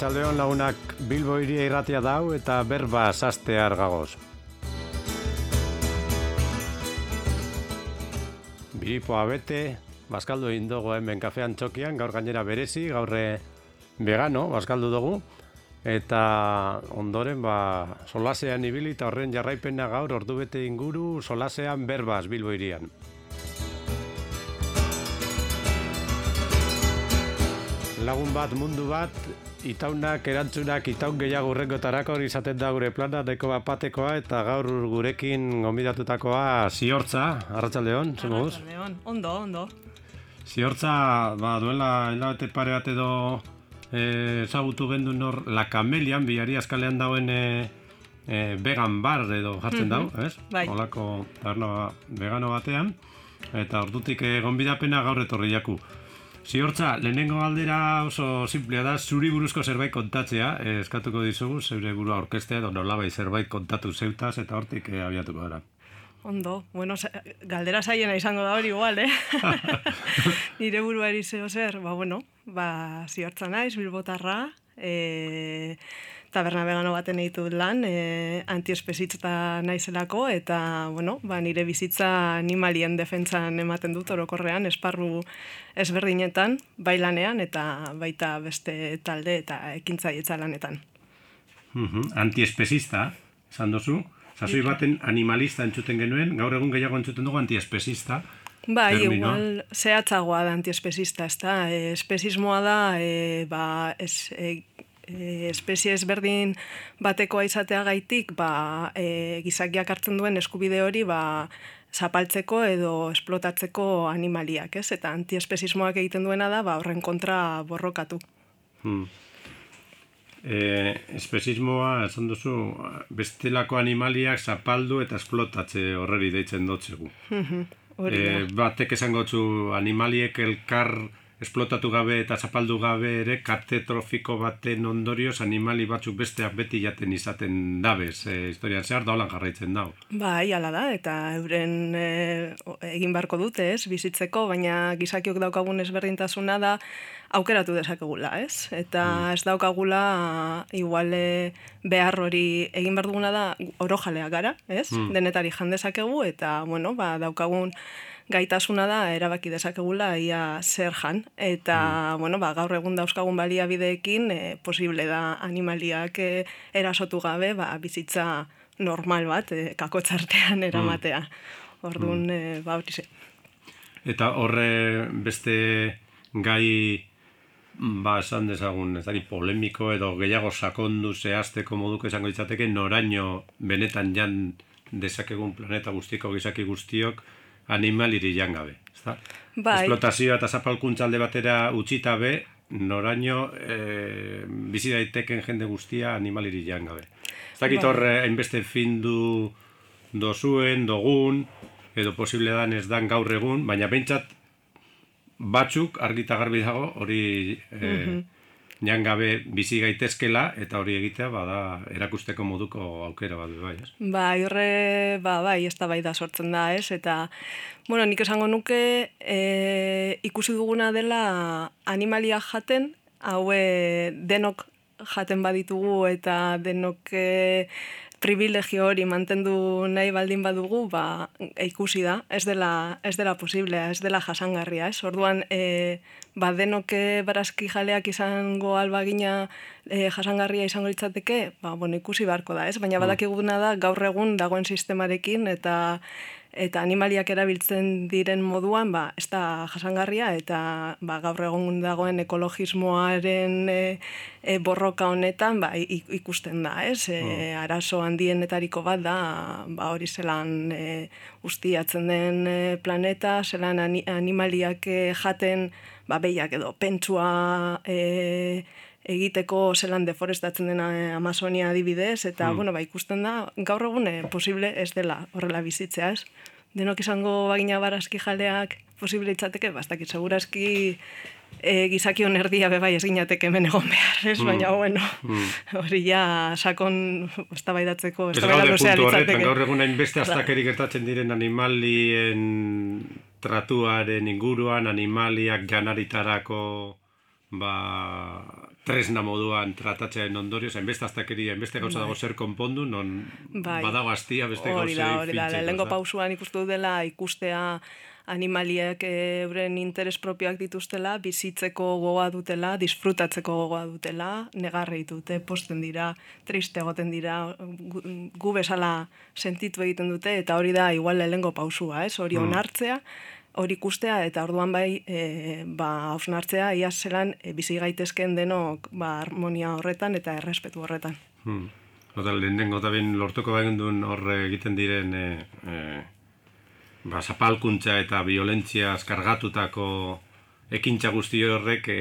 Arratxaldeon lagunak Bilbo iria irratia dau eta berba sastear gagoz. Biripoa bete, bazkaldu egin dugu hemen kafean txokian, gaur gainera berezi, gaurre vegano, bazkaldu dugu. Eta ondoren, ba, solasean ibili eta horren jarraipena gaur ordu bete inguru solasean berbaz Bilbo irian. Lagun bat, mundu bat, itaunak, erantzunak, itaun gehiago urrengotarako izaten da gure plana, deko bat patekoa, eta gaur gurekin gomidatutakoa ziortza, arratsaldeon, zen guz? ondo, ondo. Ziortza, ba, duela hilabete pare bat edo eh, ezagutu gendu nor La Kamelian, biari askalean dauen e, vegan bar edo jartzen dau, ez? Bai. Olako vegano batean, eta ordutik e, gonbidapena gaur etorri jaku. Ziortza, lehenengo galdera oso simplea da, zuri buruzko zerbait kontatzea, eh, eskatuko dizugu, zeure burua orkestea, edo nolabai zerbait kontatu zeutaz, eta hortik eh, abiatuko gara. Ondo, bueno, galdera zaiena izango da hori igual, eh? Nire buruari zeo zer, ba, bueno, ba, ziortza naiz, bilbotarra, eh, taberna vegano baten egitu lan, e, antiespezitza naizelako, eta, bueno, ba, nire bizitza animalien defentsan ematen dut orokorrean, esparru ezberdinetan, bailanean, eta baita beste talde eta ekintza lanetan. Uh -huh. Antiespezista, esan dozu, Zazoi baten animalista entzuten genuen, gaur egun gehiago entzuten dugu antiespezista. Bai, igual, zehatzagoa da antiespezista, ez da, e, espezismoa da, e, ba, ez, e, e, espezie ezberdin batekoa izatea gaitik, ba, e, gizakiak hartzen duen eskubide hori, ba, zapaltzeko edo esplotatzeko animaliak, ez? Eta antiespezismoak egiten duena da, ba, horren kontra borrokatu. Hmm. E, espezismoa, esan duzu, bestelako animaliak zapaldu eta esplotatze horreri deitzen dotzegu. Mm e, batek esango animaliek elkar esplotatu gabe eta zapaldu gabe ere katetrofiko baten ondorioz animali batzuk besteak beti jaten izaten dabez, e, historian zehar da jarraitzen dau. Bai, ala da, eta euren e, egin beharko dute, ez, bizitzeko, baina gizakiok daukagun ezberdintasuna da aukeratu dezakegula, ez? Eta mm. ez daukagula igual behar hori egin behar duguna da oro jalea gara, ez? Mm. Denetari jandezakegu eta, bueno, ba, daukagun gaitasuna da erabaki dezakegula ia zer jan. Eta, mm. bueno, ba, gaur egun dauzkagun baliabideekin e, posible da animaliak e, erasotu gabe, ba, bizitza normal bat, e, kakotzartean eramatea. Mm. Orduan, mm. e, ba, hori Eta horre beste gai ba, esan dezagun, ez dari polemiko edo gehiago sakondu zehazteko moduko esango ditzateke, noraino benetan jan dezakegun planeta guztiko gizaki guztiok, animaliri jangabe. Ezta? Bai. Esplotazioa eta zapalkuntza alde batera utxita be, noraino e, bizi daiteken jende guztia animaliri jangabe. Ez dakit bai. horre, hainbeste findu dozuen, dogun, edo posible dan ez dan gaur egun, baina behintzat batzuk argita garbi dago hori e, jan gabe bizi gaitezkela eta hori egitea bada erakusteko moduko aukera bat bai, ez? Ba, horre, ba, bai, ez da bai da sortzen da, ez? Eta, bueno, nik esango nuke e, ikusi duguna dela animalia jaten, haue denok jaten baditugu eta denok e, privilegio hori mantendu nahi baldin badugu, ba, ikusi da, ez dela, ez dela posiblea, ez dela jasangarria, ez? Orduan, e, ba, denoke barazki jaleak izango albagina e, jasangarria izango litzateke, ba, bueno, ikusi beharko da, ez? Baina mm. badakiguna da gaur egun dagoen sistemarekin eta eta animaliak erabiltzen diren moduan, ba, ez da jasangarria eta ba, gaur egun dagoen ekologismoaren e, e, borroka honetan ba, ikusten da, ez? E, mm. arazo handienetariko bat da, ba, hori zelan e, ustiatzen den e, planeta, zelan animaliak e, jaten ba, behiak edo pentsua e, egiteko zelan deforestatzen dena Amazonia adibidez, eta mm. bueno, ba, ikusten da, gaur egun e, posible ez dela horrela bizitzea, ez? Denok izango bagina barazki jaleak posible itzateke, bastak segurazki e, gizakion erdia bebai ez ginateke hemen egon behar, ez? Mm. Baina, bueno, mm. hori ja sakon estabaidatzeko, estabaidatzeko, estabaidatzeko, gaur egun beste astakerik gertatzen diren animalien tratuaren inguruan animaliak janaritarako ba, tresna moduan tratatzearen ondorioz, hainbeste aztakeria, hainbeste gauza dago zer konpondu, non Bai. badago astia beste Hori da, hori da, lehenko pausuan ikustu dela ikustea animaliek euren interes propioak dituztela, bizitzeko gogoa dutela, disfrutatzeko gogoa dutela, negarri dute, posten dira, triste egoten dira, gu, gu bezala sentitu egiten dute, eta hori da igual lehenko pausua, ez? Hori onartzea, hori ikustea, eta orduan bai, e, ba, hausnartzea, ia zelan e, bizi gaitezken denok ba, harmonia horretan eta errespetu horretan. Hmm. Oda, lehenengo eta behin lortuko bagin duen horre egiten diren e, e, ba, zapalkuntza eta violentzia eskargatutako ekintza guzti horrek e,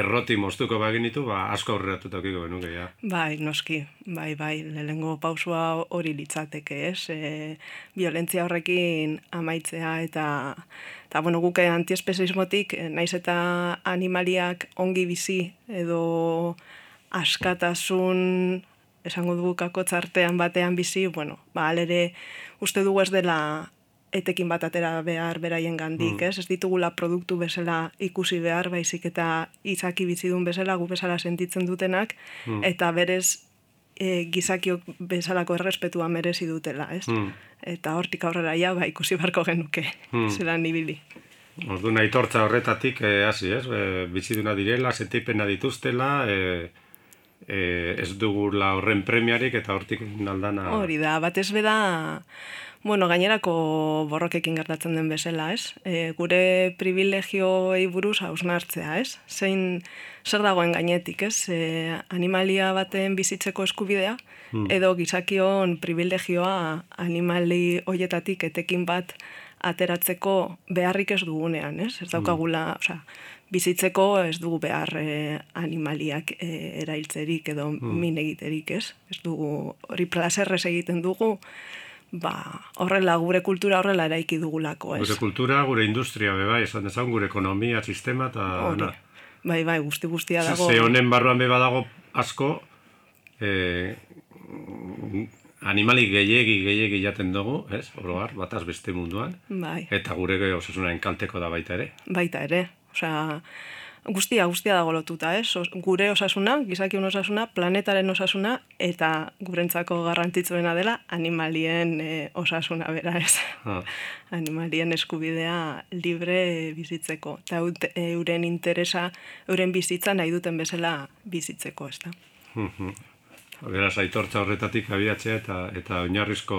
erroti moztuko baginitu, ba, asko aurreratuta okiko genuke, ja. Bai, noski, bai, bai, lehenengo pausua hori litzateke, ez? E, violentzia horrekin amaitzea eta, eta bueno, guke antiespezismotik, eh, naiz eta animaliak ongi bizi edo askatasun esango dugu kakotzartean batean bizi, bueno, ba, alere uste dugu ez dela etekin bat atera behar beraien gandik, ez? Ez ditugula produktu bezala ikusi behar, baizik eta izaki bizidun bezala, gu bezala sentitzen dutenak, eta berez e, gizakiok bezalako errespetua merezi dutela, ez? Hmm. Eta hortik aurrera ja, ba, ikusi barko genuke, zelan ibili. Ordu aitortza horretatik eh, hasi, ez? E, biziduna direla, setipena dituztela, e, e, ez dugula horren premiarik eta hortik aldana... Hori da, batez beda, bueno, gainerako borrokekin gertatzen den bezala, ez? E, gure privilegioei buruz hausnartzea, ez? Zein, zer dagoen gainetik, ez? E, animalia baten bizitzeko eskubidea, edo gizakion privilegioa animali hoietatik etekin bat ateratzeko beharrik ez dugunean, ez? Ez daukagula, osea, bizitzeko ez dugu behar e, animaliak e, erailtzerik edo min egiterik, ez? Ez dugu hori plazerrez egiten dugu, ba, horrela gure kultura horrela eraiki dugulako, ez? Gure kultura, gure industria, be bai, esan dezagun, gure ekonomia, sistema, eta... Bai, bai, guzti guztia dago. ze honen barruan be badago asko, eh, animali gehiegi gehiegi jaten dugu, ez? Oroar, bataz beste munduan. Bai, Eta gure osasunaren kalteko da baita ere. baita ere. Osea, guztia, guztia dago lotuta, ez? Os- Gure osasuna, gizakion osasuna, planetaren osasuna, eta gurentzako garrantzitsuena dela animalien e, osasuna bera, ez? Ha. Animalien eskubidea libre bizitzeko. Eta euren interesa, euren bizitza nahi duten bezala bizitzeko, ez da? Mhm. Beraz, aitortza horretatik abiatzea eta eta oinarrizko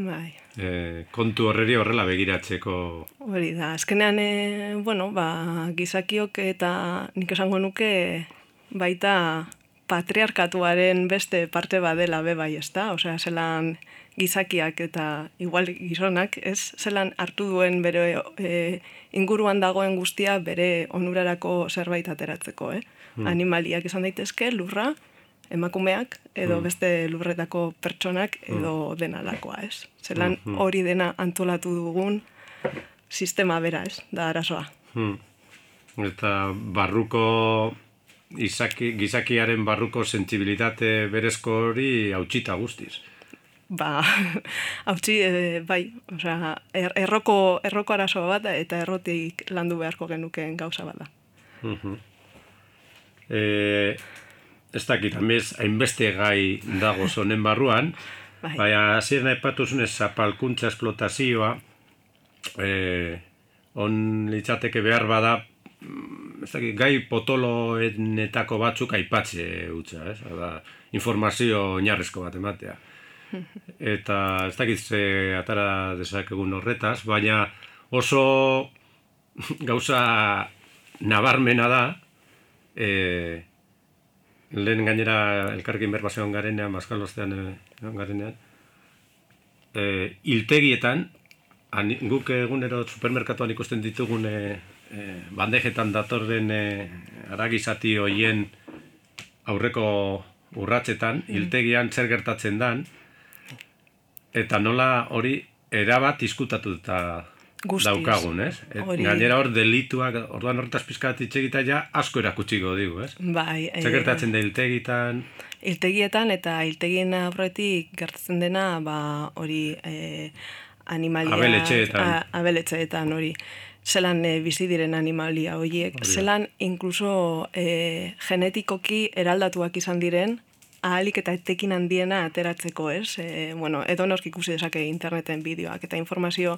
Bai. eh, kontu horreri horrela begiratzeko Hori da, azkenean, e, bueno, ba, gizakiok eta nik esango nuke baita patriarkatuaren beste parte badela be bai, ez da? Osea, zelan gizakiak eta igual gizonak, ez? Zelan hartu duen bere e, inguruan dagoen guztia bere onurarako zerbait ateratzeko, eh? Animaliak izan daitezke, lurra, emakumeak, edo beste lurretako pertsonak, edo denalakoa, ez? Zelan hori dena antolatu dugun sistema bera, ez? Da arazoa. Hmm. Eta barruko izaki, gizakiaren barruko sentsibilitate berezko hori hautsita guztiz. Ba, hautsi, e, bai, osea, er, erroko, erroko arazo bat da, eta errotik landu beharko genukeen gauza bat da. E, ez dakit, amez, hainbeste gai dago zonen barruan, Bai. baina hasieran aipatu zunez zapalkuntza esplotazioa, e, on litzateke behar bada, mm, ez dakit, gai potoloenetako batzuk aipatze utza, ez? Hada, informazio oinarrezko bat ematea. Eta ez dakit ze atara dezakegun horretaz, baina oso gauza nabarmena da, e, lehen gainera elkarrekin berbazioan garenean, Baskal ostean e, egon garenean, e, iltegietan, ani, guk egunero supermerkatuan ikusten ditugun e, e, bandejetan datorren e, aragizati hoien aurreko urratsetan, iltegian zer gertatzen dan, eta nola hori erabat izkutatuta Guztiz. daukagun, ez? Et, Hori- Gainera hor delituak, orduan horretaz pizkat hitz egita ja asko erakutsiko digu, ez? Bai, Zer gertatzen da iltegitan, Iltegietan eta iltegien aurretik gertatzen dena, ba, hori e, animalia... Abeletxeetan. a- abeletxeetan, hori. zelan e, bizi diren animalia horiek, zelan inkluso e, genetikoki eraldatuak izan diren, ahalik eta etekin handiena ateratzeko, ez? E, bueno, edo nork ikusi dezake interneten bideoak eta informazio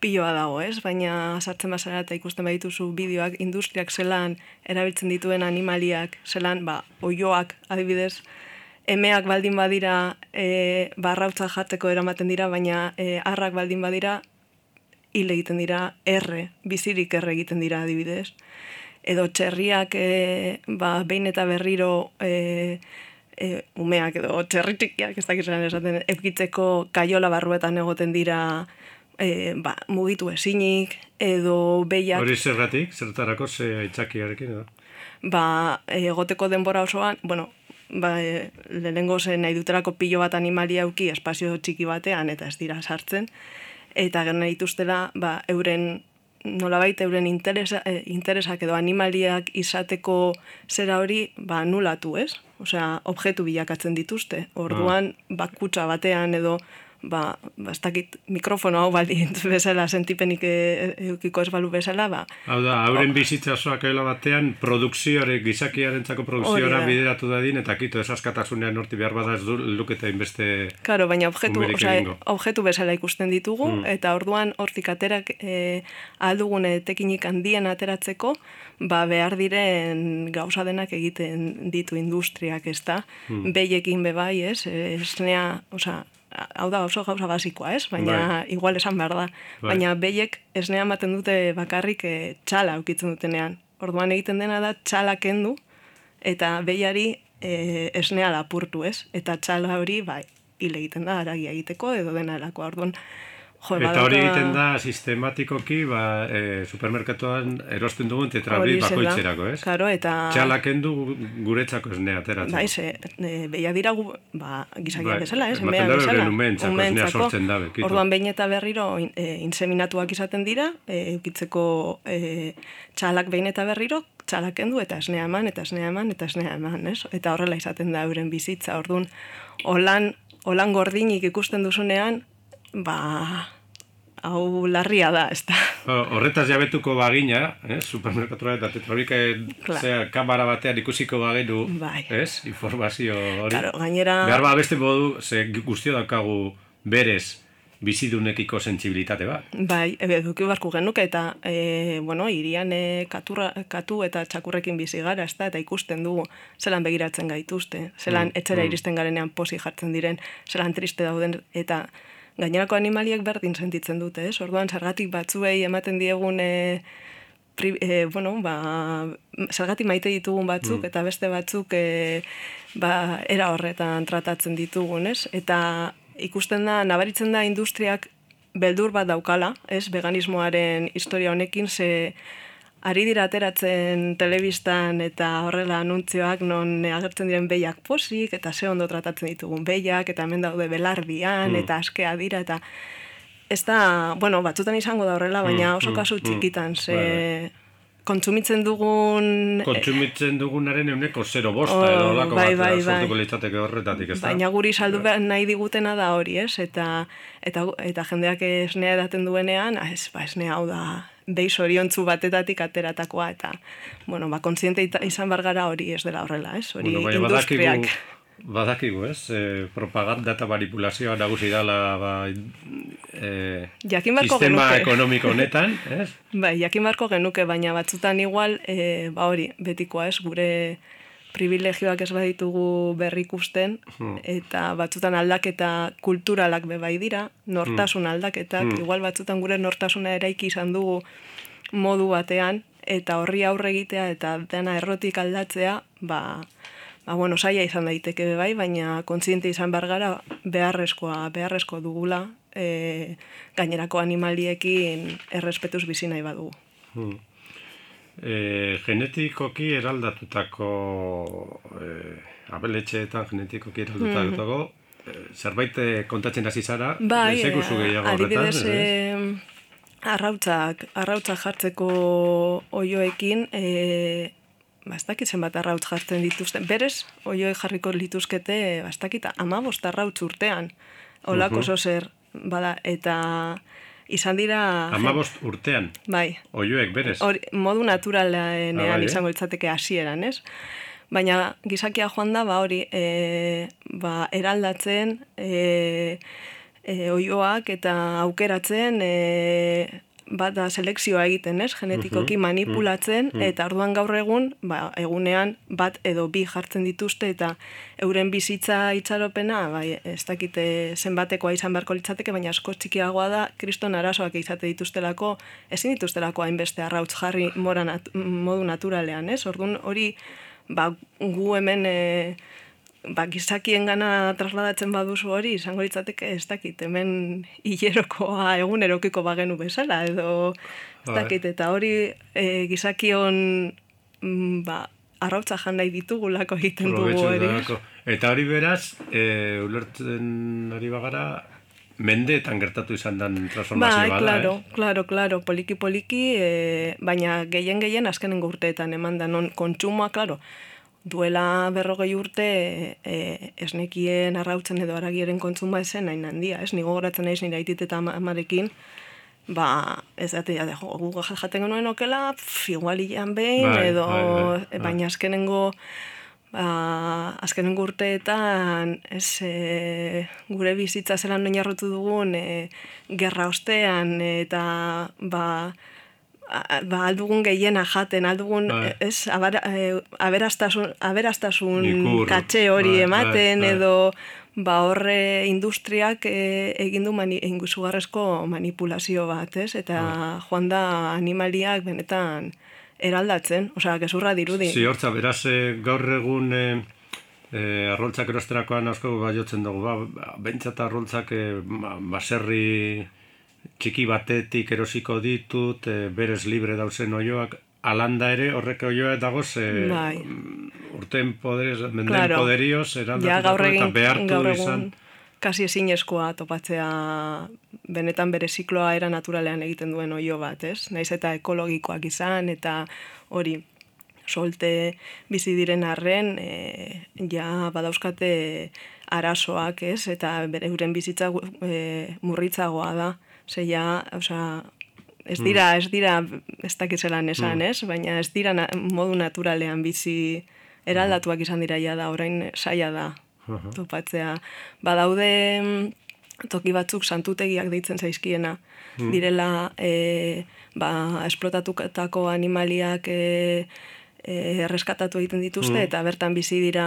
piloa dago, ez? Baina sartzen bazara eta ikusten badituzu bideoak industriak zelan erabiltzen dituen animaliak, zelan, ba, oioak adibidez, emeak baldin badira e, barrautza jartzeko eramaten dira, baina e, arrak baldin badira hil egiten dira erre, bizirik erre egiten dira adibidez. Edo txerriak e, ba, behin eta berriro e, e, umeak edo txerritikiak ez dakizan esaten eukitzeko kaiola barruetan egoten dira e, ba, mugitu esinik edo behiak... Hori zergatik, zertarako ze aitzakiarekin edo? Ba, egoteko denbora osoan, bueno, ba, e, lehenengo zen nahi dutelako pilo bat animalia auki espazio txiki batean eta ez dira sartzen, eta gero nahi dituztela, ba, euren nolabait euren interesa, e, interesak edo animaliak izateko zera hori ba, nulatu, ez? Osea, objektu bilakatzen dituzte. Orduan, ah. bakutsa batean edo ba, ba ez dakit mikrofono hau baldin bezala sentipenik e, eukiko ez balu bezala, ba. Hau da, hauren oh. bizitza osoak batean, produkzioare, gizakiaren txako produkzioara bideratu dadin, eta kito ez askatasunean norti behar bada ez du luketa inbeste Claro, baina objektu, osea, objektu bezala ikusten ditugu, mm. eta orduan hortik aterak e, aldugune tekinik handien ateratzeko, ba behar diren gauza denak egiten ditu industriak, ez da? Mm. Beiekin bebai, ez? Esnea, osea, hau da oso gauza basikoa, ez? Baina bai. igual esan behar da. Bai. Baina behiek esnea maten dute bakarrik e, txala ukitzen dutenean. Orduan egiten dena da txala kendu eta behiari e, esnea lapurtu, ez? Eta txala hori, bai, hile egiten da, aragia egiteko edo dena elako. Orduan, Jo, eta hori egiten da sistematikoki ba, e, supermerkatuan erosten dugun tetrabi bakoitzerako, ez? Claro, eta... Txalaken du guretzako esnea ateratzen. Bai, ze, e, beia dira gu, ba, gizakiak bai, bezala, ez? Ematen dabe beren umentzako, esnea sortzen dabe. Orduan behin eta berriro e, inseminatuak izaten dira, e, eukitzeko e, txalak behin eta berriro, txalaken du eta esnea eman, eta esnea eman, eta esnea eman, ez? Eta horrela izaten da euren bizitza, orduan, holan, holan gordinik ikusten duzunean, ba, hau larria da, ez da. Horretaz jabetuko bagina, eh, supermerkatura eta tetrabike zea kamara batean ikusiko bagenu, bai. ez, informazio hori. Claro, gainera... Behar ba, beste modu, ze guztio daukagu berez, bizidunekiko sentsibilitate bat. Bai, ebe, duki barku genuke eta, e, bueno, irian e, katurra, katu eta txakurrekin bizi gara, ez da, eta ikusten dugu zelan begiratzen gaituzte, zelan mm, etxera mm. iristen garenean posi jartzen diren, zelan triste dauden, eta gainerako animaliak berdin sentitzen dute, ez? Orduan, zergatik batzuei ematen diegun e, pri, e, bueno, ba, zergatik maite ditugun batzuk mm. eta beste batzuk e, ba, era horretan tratatzen ditugun, ez? Eta ikusten da, nabaritzen da industriak beldur bat daukala, ez? Veganismoaren historia honekin, ze ari dira ateratzen telebistan eta horrela anuntzioak non agertzen diren behiak posik eta ze ondo tratatzen ditugun behiak eta hemen daude belardian mm. eta askea dira eta ez da, bueno, batzutan izango da horrela, baina mm, oso kasu txikitan, ze bai, bai. kontsumitzen dugun... Kontsumitzen dugunaren euneko zero bosta, oh, edo lako bai, bat, bai, bai. litzateke horretatik, ez da? Baina guri saldu bai. nahi digutena da hori, ez? Eta, eta, eta jendeak esnea edaten duenean, ah, ez, ba, esnea hau da, deiz oriontzu batetatik ateratakoa, eta, bueno, ba, kontziente izan bargara hori ez dela horrela, ez? Hori bueno, industriak. Badakigu, badakigu, ez? E, propaganda eta manipulazioa nagusi dela, ba, e, sistema genuke. ekonomiko honetan, ez? Bai, jakin barko genuke, baina batzutan igual, e, ba hori, betikoa, ez? Gure privilegioak ez baditugu berrikusten hmm. eta batzutan aldaketa kulturalak be bai dira, nortasun hmm. aldaketak, hmm. igual batzutan gure nortasuna eraiki izan dugu modu batean eta horri aurre egitea eta dena errotik aldatzea, ba, ba bueno, saia izan daiteke be bai, baina kontziente izan bar gara beharrezkoa, beharrezko dugula e, gainerako animaliekin errespetuz bizi nahi badugu. Hmm e, genetikoki eraldatutako e, abeletxeetan genetikoki eraldatutako mm. zerbait kontatzen hasi zara bai, adibidez e, arrautzak arrautzak jartzeko oioekin e, bastakit zenbat arrautz jartzen dituzten berez oioe jarriko lituzkete bastakita ama bost arrautz urtean olako uh -huh. bada eta izan dira... Amabost urtean, Bai, oioek berez. hori, modu naturalean Ah, bai, eh? izango litzateke hasieran, ez? Baina gizakia joan da, ba hori, e, ba, eraldatzen, e, e, oioak eta aukeratzen, e, bat da selekzioa egiten, ez? Genetikoki manipulatzen, eta orduan gaur egun, ba, egunean bat edo bi jartzen dituzte, eta euren bizitza itxaropena, bai, ez dakite zenbatekoa izan beharko litzateke, baina asko txikiagoa da, kriston arazoak izate dituztelako, ezin dituztelako hainbeste arrautz jarri mora nat modu naturalean, ez? Orduan hori, ba, gu hemen e, ba, gizakien gana trasladatzen baduzu hori, izango litzateke ez dakit, hemen hilerokoa egunerokiko bagenu bezala, edo ez Bai. dakit, eta hori e, gizakion mm, ba, arrautza jan nahi ditugulako egiten dugu hori. Eta hori beraz, e, ulertzen ari bagara, mendeetan gertatu izan den transformazio bada, claro, eh? claro, claro, poliki poliki, e, baina gehien gehien azkenengo urteetan eman da non kontsumoa, claro, duela berrogei urte e, esnekien arrautzen edo aragieren kontsumoa esen hain handia, ez? Nigo goratzen naiz nire aitit eta ama- amarekin, ba, ez ja, jo, gu jaten genuen okela, pff, igual behin, Bai, edo, bai, bai, bai. baina azkenengo, ba, azkenengo urteetan, ez, e, gure bizitza zelan oinarrotu dugun, e, gerra ostean, eta, ba, ba, aldugun gehiena jaten, aldugun, Bai. ez, abara, e, aberastasun, aberastasun Ikur, katxe hori bai, ematen, bai, bai. edo, ba, horre industriak e, egin du mani, inguzugarrezko manipulazio bat, ez? Eta Bai. joan da animaliak benetan eraldatzen, osea, gezurra dirudi. Si hortza, beraz, eh, gaur egun e, e, arroltzak erosterakoan asko baiotzen dugu, ba, ba, bentsat arroltzak e, ba, baserri txiki batetik erosiko ditut, e, berez libre dauzen oioak, alanda ere horrek oioa dagoz e, Bai. urten poderez, menden Claro. poderioz, ja gaur eta egin, behartu gaur izan. kasi ezinezkoa topatzea benetan bere zikloa era naturalean egiten duen oio bat, ez? Naiz eta ekologikoak izan eta hori solte bizi diren arren e, ja badauzkate arazoak, ez? Eta bere euren bizitza e, murritzagoa da. Ze ja, osea, ez dira, ez dira, ez dakitzelan esan, ez? Baina ez dira na, modu naturalean bizi eraldatuak izan dira ja da, orain saia da topatzea. Badaude mm, toki batzuk santutegiak deitzen zaizkiena, direla e, ba, esplotatutako animaliak e, e, erreskatatu egiten dituzte, eta bertan bizi dira,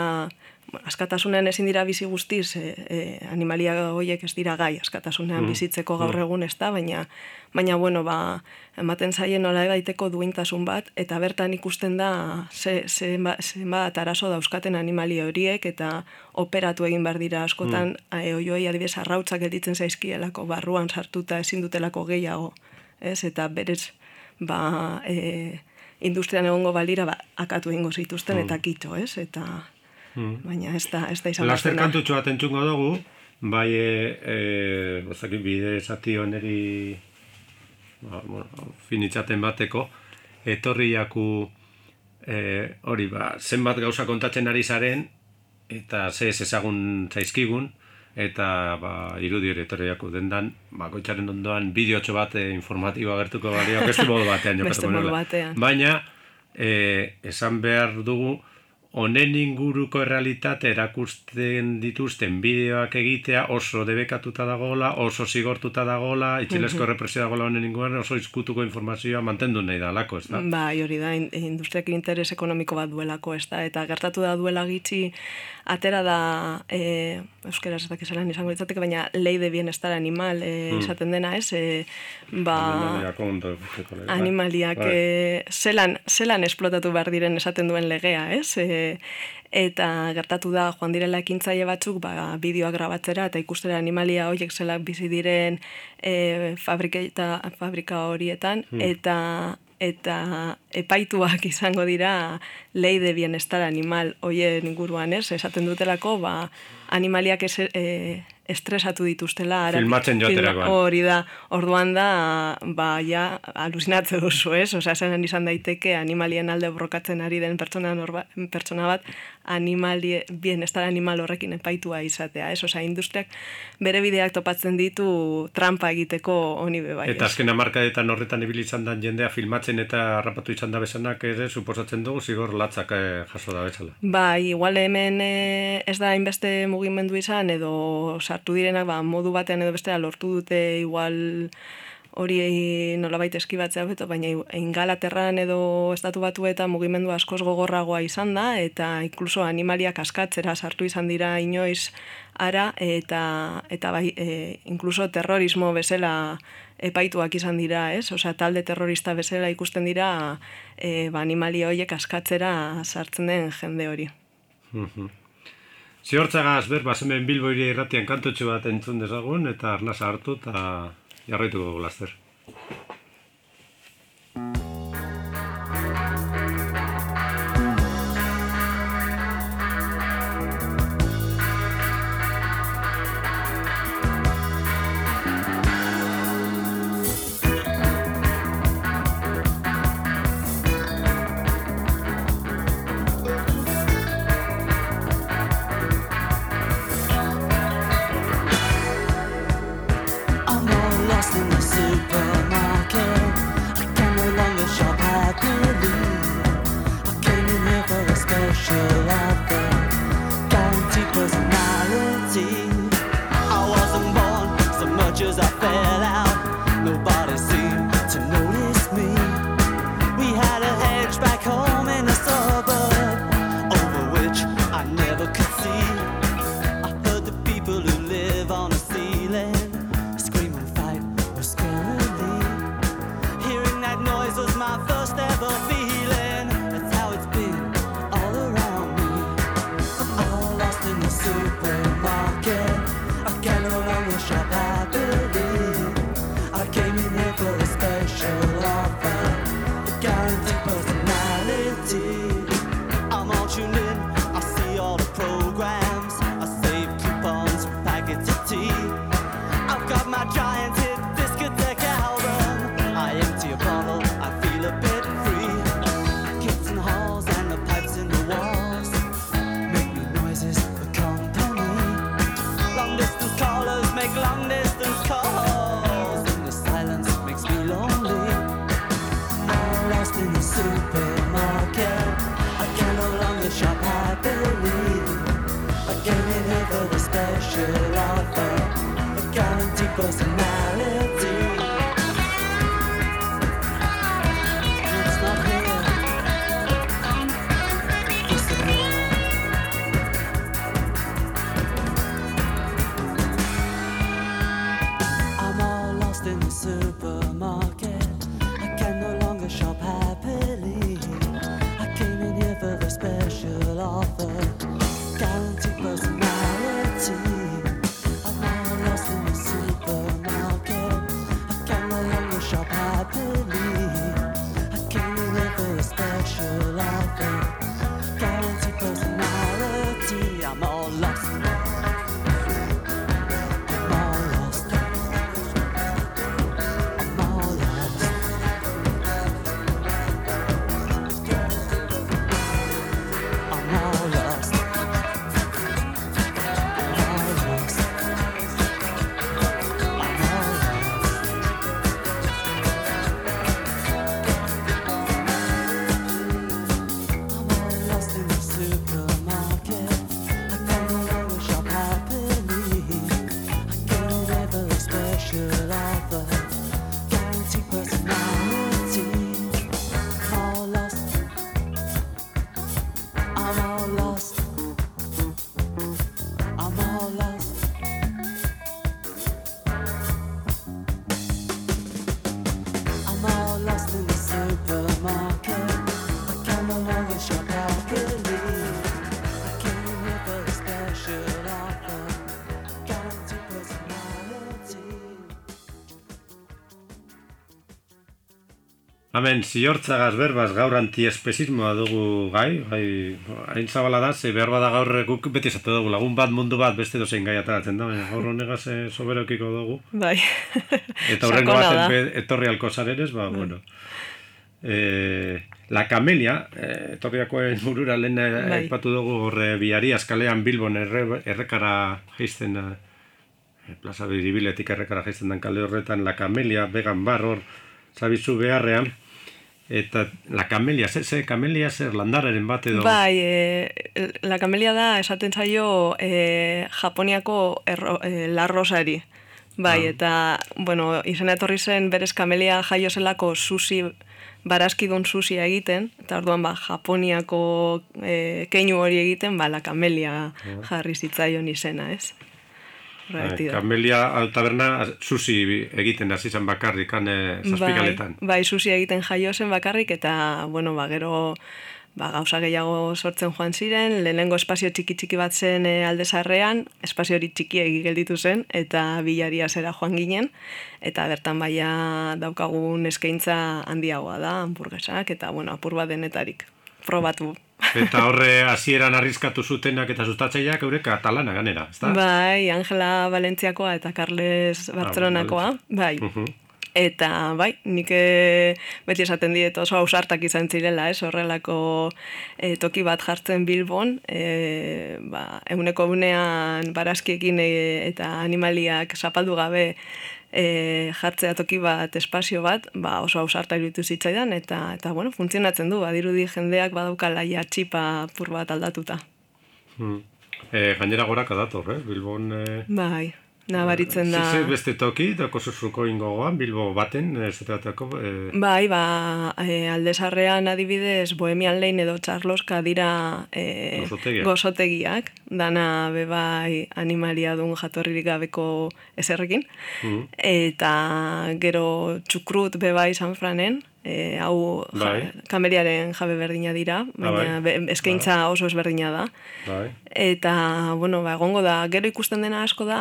askatasunean ezin dira bizi guztiz, e, e, animalia horiek ez dira gai, askatasunean bizitzeko gaur egun ez da, baina, baina bueno, ba, ematen zaien nola baiteko duintasun bat, eta bertan ikusten da ze, zenbat, zenbat arazo dauzkaten animali horiek, eta operatu egin behar dira askotan, mm. oioi adibidez arrautzak gelditzen zaizkielako, barruan sartuta ezin dutelako gehiago, ez? Eta berez, ba, e, industrian egongo balira, ba, akatu egingo zituzten, eta kito, ez? Eta, baina ez da, ez da izan Laster kantutxo bat entzungo dugu, bai, e, e, bozakit bide zati oneri ba, bueno, finitzaten bateko, etorri jaku e, hori, ba, zenbat gauza kontatzen ari zaren, eta ze ez ezagun zaizkigun, eta ba, irudi hori etorri jaku dendan, ba, goitzaren ondoan bideotxo bat e, informatiboa gertuko balio, beste modu batean jokatuko. Baina, e, esan behar dugu, honen inguruko errealitate erakusten dituzten bideoak egitea oso debekatuta dagola, oso zigortuta dagola, itxilesko represio dagola honen inguruan, oso izkutuko informazioa mantendu nahi da lako, ez da? Bai, hori da, in- industriak interes ekonomiko bat duelako, ez da, eta gertatu da duela gitxi, atera da, e, euskera ez dakizelan izango litzateke, baina lei de bienestar animal e, esaten dena, ez, e, ba, lege, bai. animaliak Bai. e, zelan, zelan esplotatu behar diren esaten duen legea, ez? E, eta gertatu da joan direla ekintzaile batzuk ba, bideoak grabatzera eta ikustera animalia horiek zelak bizi diren e, fabrika, fabrika horietan eta eta epaituak izango dira lei de bienestar animal hoien inguruan, ez? Esaten dutelako, ba, animaliak ez, e, estresatu dituztela. Ara, Filmatzen joterakoan. Hori da, orduan da, ba, ja, aluzinatze duzu, ez? Osa, zen izan daiteke animalien alde borrokatzen ari den pertsona, norba, pertsona bat, animali, bienestar animal horrekin epaitua izatea, ez? Osa, industriak bere bideak topatzen ditu trampa egiteko honi bebai. Eta azken amarkadetan horretan ibili izan den jendea filmatzen eta harrapatu izan da bezanak ere, suposatzen dugu, zigor latzak eh, jaso da bezala. Bai, igual hemen eh, ez da inbeste mugimendu izan, edo sartu direnak ba, modu batean edo bestera lortu dute igual hori nolabait eskibatzea beto, baina ingalaterran edo estatu batu eta mugimendu askoz gogorragoa izan da, eta inkluso animaliak askatzera sartu izan dira inoiz ara, eta, eta bai, e, inkluso terrorismo bezala epaituak izan dira, ez? Osea, talde terrorista bezala ikusten dira e, ba, animalia horiek askatzera sartzen den jende hori. Ziortzagaz, ber, basemen bilbo irratian kantotxo bat entzun dezagun, eta arnasa hartu, eta jarraituko gulazter. goes tonight. Hemen, ziortzagaz berbaz gaur antiespezismoa dugu gai, gai, hain zabala da, ze behar bada gaur guk beti esatu dugu, lagun bat mundu bat beste dozein gai ataratzen da, baina gaur honegaz e, soberokiko dugu. Bai. Eta horrengo bat etorri alko zareres, ba, bai. bueno. E, la Camelia, e, etorriako burura lehen bai. aipatu dugu horre biari askalean Bilbon erre, errekara geizten, e, plaza biribiletik errekara geizten den kale horretan, La Camelia, vegan bar hor, zabizu beharrean, Eta la camelia, ze, ze camelia zer landararen bat edo? Bai, e, la camelia da esaten zaio e, Japoniako erro, e, larrosari. Bai, ah. eta, bueno, izan etorri zen berez camelia jaio zelako susi, barazkidun susi egiten, eta orduan ba, Japoniako e, keinu hori egiten, ba, la camelia ah. jarri zitzaion izena, ez? Bai, Kamelia taberna susi egiten hasi zen bakarrik kan zazpikaletan. Bai, bai, susi egiten jaio zen bakarrik eta bueno, ba, gero ba, gauza gehiago sortzen joan ziren, lehenengo espazio txiki txiki bat zen e, aldezarrean, espazio hori txiki gelditu zen eta bilaria zera joan ginen. Eta bertan baia daukagun eskaintza handiagoa da, hamburguesak eta bueno, apur bat denetarik. Probatu Eta horre hasieran arriskatu zutenak eta sustatzaileak eurek katalana ganera, ezta? Bai, Angela Valentziakoa eta Carles ah, Bartzelonakoa, bai. Eta bai, nik eh, beti esaten diet oso ausartak izan zirela, ez, horrelako e, toki bat jartzen Bilbon, e, ba, eguneko unean barazkiekin eta animaliak zapaldu gabe e, jartzea toki bat, espazio bat, ba oso ausarta iruditu zitzaidan, eta, eta bueno, funtzionatzen du, badirudi jendeak badaukala ja txipa pur bat aldatuta. Hmm. E, gainera gorak adator, eh? Bilbon... E... Bai, nabaritzen da. Zize beste toki, dako zuzuko ingogoan, Bilbo baten, esateatako. E... Bai, ba, e, aldezarrean adibidez, Bohemian Lane edo Charloska dira e, gozotegiak. Dana bebai animalia dun jatorririk gabeko eserrekin. Mm. Eta gero txukrut bebai San Franen, e, hau bai. kameriaren jabe berdina dira, ah, baina bai. eskaintza bai. oso ezberdina da. Bai. Eta, bueno, ba, egongo da, gero ikusten dena asko da,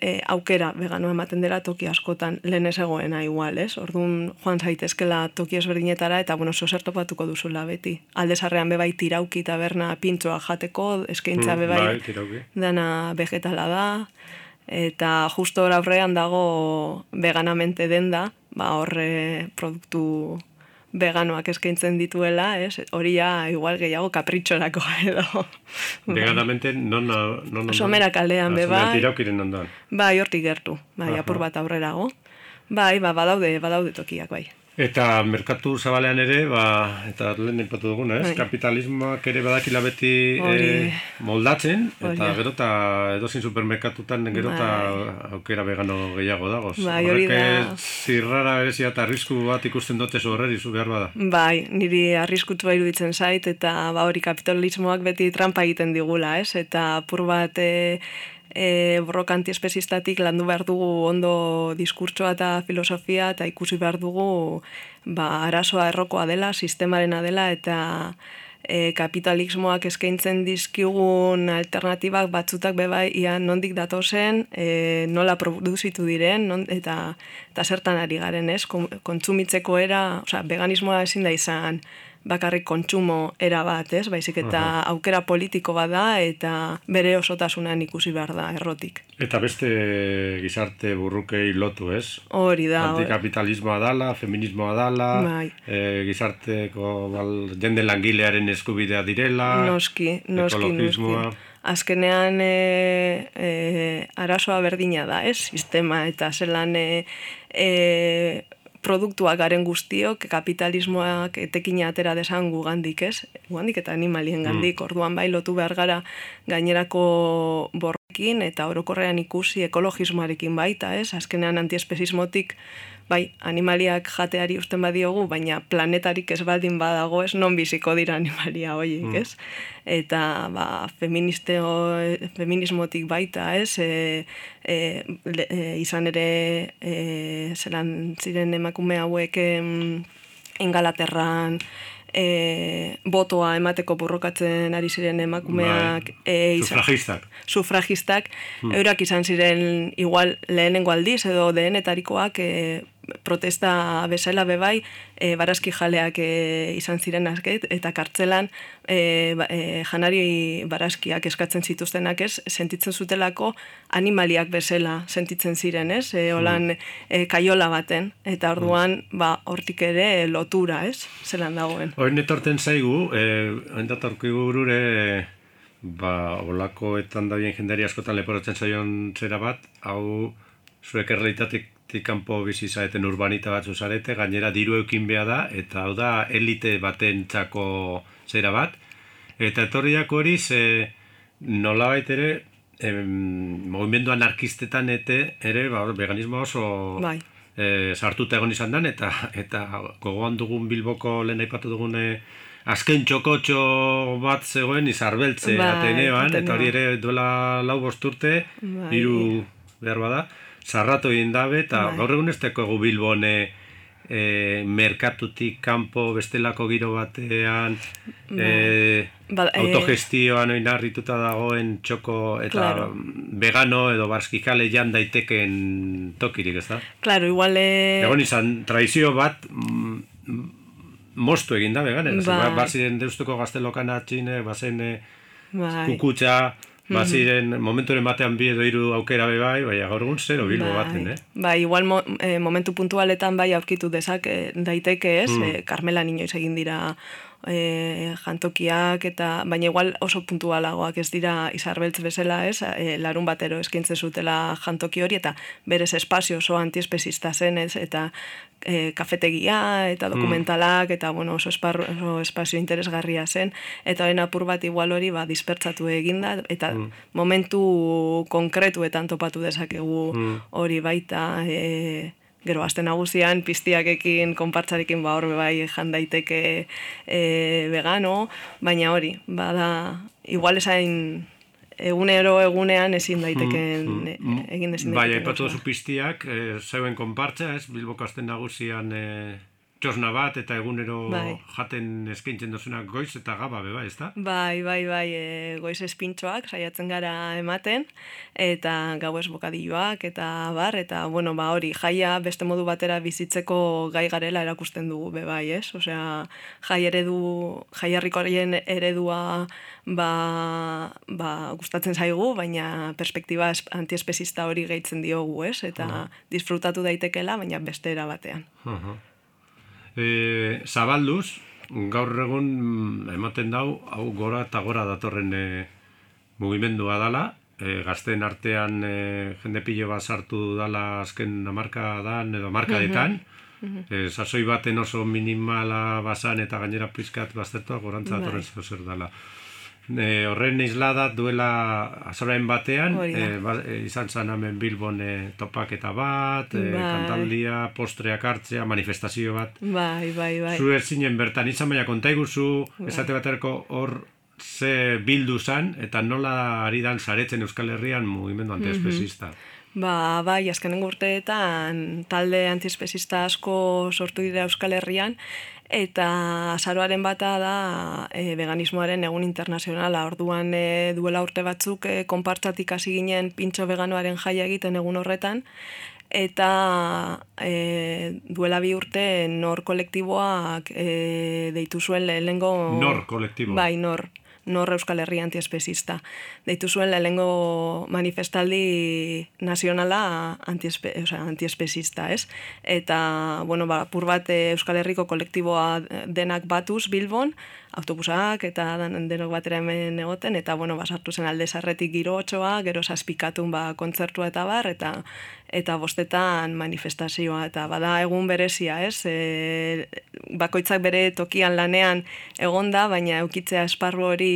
e, aukera vegano ematen dela toki askotan lehen ez egoena igual, ez? Orduan joan zaitezkela toki ezberdinetara eta bueno, zo zer topatuko duzula beti. Aldezarrean bebai tirauki taberna pintzoa jateko, eskaintza mm, bebai bai, dana vegetala da eta justo aurrean dago veganamente denda, ba horre produktu veganoak eskaintzen dituela, es, hori ja igual gehiago kapritxorako edo. Veganamente non non. Somera kaldean be bai. Tiraukiren ondoan. Bai, hortik gertu. Bai, apur bat aurrerago. Bai, ba, badaude, badaude tokiak bai. Eta merkatu zabalean ere, ba, eta lehen ipatu duguna, ez? Bai. Kapitalismoak ere badakila beti e, moldatzen, eta gero eta edozin supermerkatutan gero eta bai. aukera vegano gehiago dago. Bai, hori da. zirrara berezia eta arrisku bat ikusten dute horreri zu behar bada. Bai, niri arriskutu iruditzen zait, eta ba, hori kapitalismoak beti trampa egiten digula, ez? Eta pur bat... E, e, borroka antiespezistatik landu behar dugu ondo diskurtsoa eta filosofia eta ikusi behar dugu ba, arazoa errokoa dela, sistemarena dela eta e, kapitalismoak eskaintzen dizkigun alternatibak batzutak bebai ia nondik datozen, e, nola produzitu diren non, eta, eta zertan ari garen ez, kontsumitzeko era, oza, veganismoa ezin da izan bakarrik kontsumo era bat, ez? Baizik eta aukera politiko bada eta bere osotasunan ikusi behar da errotik. Eta beste gizarte burrukei lotu, ez? Hori da. Antikapitalismoa dala, feminismoa dala, bai. e, gizarteko bal, jende langilearen eskubidea direla, noski, noski, noski. Azkenean e, e, arazoa berdina da, ez? Sistema eta zelan e, e, produktuak garen guztiok kapitalismoak etekina atera desan gugandik, ez? Gugandik eta animalien gandik, mm. orduan bai lotu behar gara gainerako borrekin eta orokorrean ikusi ekologismoarekin baita, ez? Azkenean antiespezismotik bai, animaliak jateari usten badiogu, baina planetarik ez baldin badago ez non biziko dira animalia horiek, mm. ez? Eta, ba, feministeo, feminismotik baita, ez? E, e, e, izan ere, e, zelan ziren emakume hauek engalaterran, e, botoa emateko borrokatzen ari ziren emakumeak bai. e, sufragistak, sufragistak hmm. eurak izan ziren igual lehenengo aldiz edo denetarikoak e, protesta bezala bebai, e, barazki jaleak e, izan ziren azket, eta kartzelan e, ba, e, janari barazkiak eskatzen zituztenak ez, sentitzen zutelako animaliak bezala sentitzen ziren ez, e, holan e, kaiola baten, eta orduan ba, hortik ere lotura ez, zelan dagoen. Hoin etorten zaigu, e, endatorki gurure, ba, olako etan da bien jendari askotan leporotzen zaion zera bat, hau zuek errealitatik kanpo bizi zaeten urbanita batzu zarete, gainera diru eukin beha da, eta hau da elite baten txako zera bat. Eta etorriak hori ze nola ere, em, movimendu anarkistetan ete, ere, ba, veganismo oso bai. e, sartuta egon izan dan, eta, eta gogoan dugun bilboko lehen aipatu dugun e, azken txokotxo bat zegoen izarbeltze Bai, Ateneoan, eta hori ere duela lau bosturte, Bai. hiru behar bada, zarratu egin dabe, eta Bai. gaur egun ez teko egu bilbone e, merkatutik kanpo bestelako giro batean e, Ba, eh, autogestioan oinarrituta dagoen txoko eta Claro. vegano edo barskikale jan daiteken tokirik, ez da? Claro, igual... E, Egon izan, tradizio bat mm, mostu egin da veganen. Bai. Ba, baziren deustuko gaztelokan atxine, bazen eh, bai. Kukutza, baziren momenturen batean bi edo hiru aukera be bai, baina gaur egun zero bilbo baten, eh? Bai, igual mo, eh, momentu puntualetan bai aurkitu dezak eh, daiteke ez, Mm. eh, Carmela inoiz egin dira eh, jantokiak eta baina igual oso puntualagoak ez dira izarbeltz bezala ez, eh, larun batero eskaintze zutela jantoki hori eta berez espazio oso antiespezista zen ez, eta eh, kafetegia eta dokumentalak eta bueno, oso, esparru, oso espazio interesgarria zen. Eta horren apur bat igual hori ba, dispertsatu eginda eta momentu konkretuetan topatu dezakegu hori baita e, gero aste nagusian piztiakekin konpartzarekin ba hor be bai jan daiteke e, vegano baina hori bada igual esain egunero egunean ezin daiteken e, egin ezin Bai, daiteken aipatu gauza. duzu piztiak, eh, zeuen konpartza, ez, Bilboko azten nagusian eh, txosna bat eta egunero Bai. jaten eskaintzen dozunak goiz eta gaba be bai, ezta? Bai, bai, bai, e, goiz espintxoak saiatzen gara ematen, eta gauez bokadilloak, eta bar, eta, bueno, ba, hori, jaia beste modu batera bizitzeko gai garela erakusten dugu, be bai, ez? Osea, jai eredu, jai herrikoien eredua, ba, ba, gustatzen zaigu, baina perspektiba es- antiespezista hori gehitzen diogu, ez? Eta disfrutatu daitekela, baina beste era batean. Aha. E, zabalduz, gaur egun mm, ematen dau, hau gora eta gora datorren e, mugimendua dala, e, gazteen artean e, jende pilo bat sartu dala azken amarka dan edo markadetan, e, sasoi baten oso minimala basan eta gainera pizkat baztertua gorantza Bai. datorren zeo zer dala. E, horren islada duela azorain batean, da. e, ba, e, izan zan hemen Bilbon e, topaketa bat, e, Bai. kantaldia, postreak hartzea, manifestazio bat. Bai, bai, bai. Zu ez zinen bertan izan baina kontaiguzu esate baterako hor ze bildu zan eta nola ari dan saretzen Euskal Herrian mugimendu antiespezista. Ba, bai, azkenengo urteetan talde antiespezista asko sortu dira Euskal Herrian, eta azaroaren bata da e, veganismoaren egun internazionala. Orduan e, duela urte batzuk e, konpartzatik hasi ginen pintxo veganoaren jaia egiten egun horretan, eta e, duela bi urte nor kolektiboak e, deitu zuen lehengo... Nor kolektibo? Bai, nor nor Euskal Herria antiespezista. Deitu zuen lehengo manifestaldi nazionala antiespe, o sea, antiespezista, ez? Eta, bueno, ba, pur bat eh, Euskal Herriko kolektiboa denak batuz Bilbon, autobusak eta denok batera hemen egoten, eta, bueno, basartu zen alde sarretik giro gero saspikatun ba, kontzertua eta bar, eta eta bostetan manifestazioa, eta bada egun berezia, ez? E, bakoitzak bere tokian lanean egonda, baina eukitzea esparru hori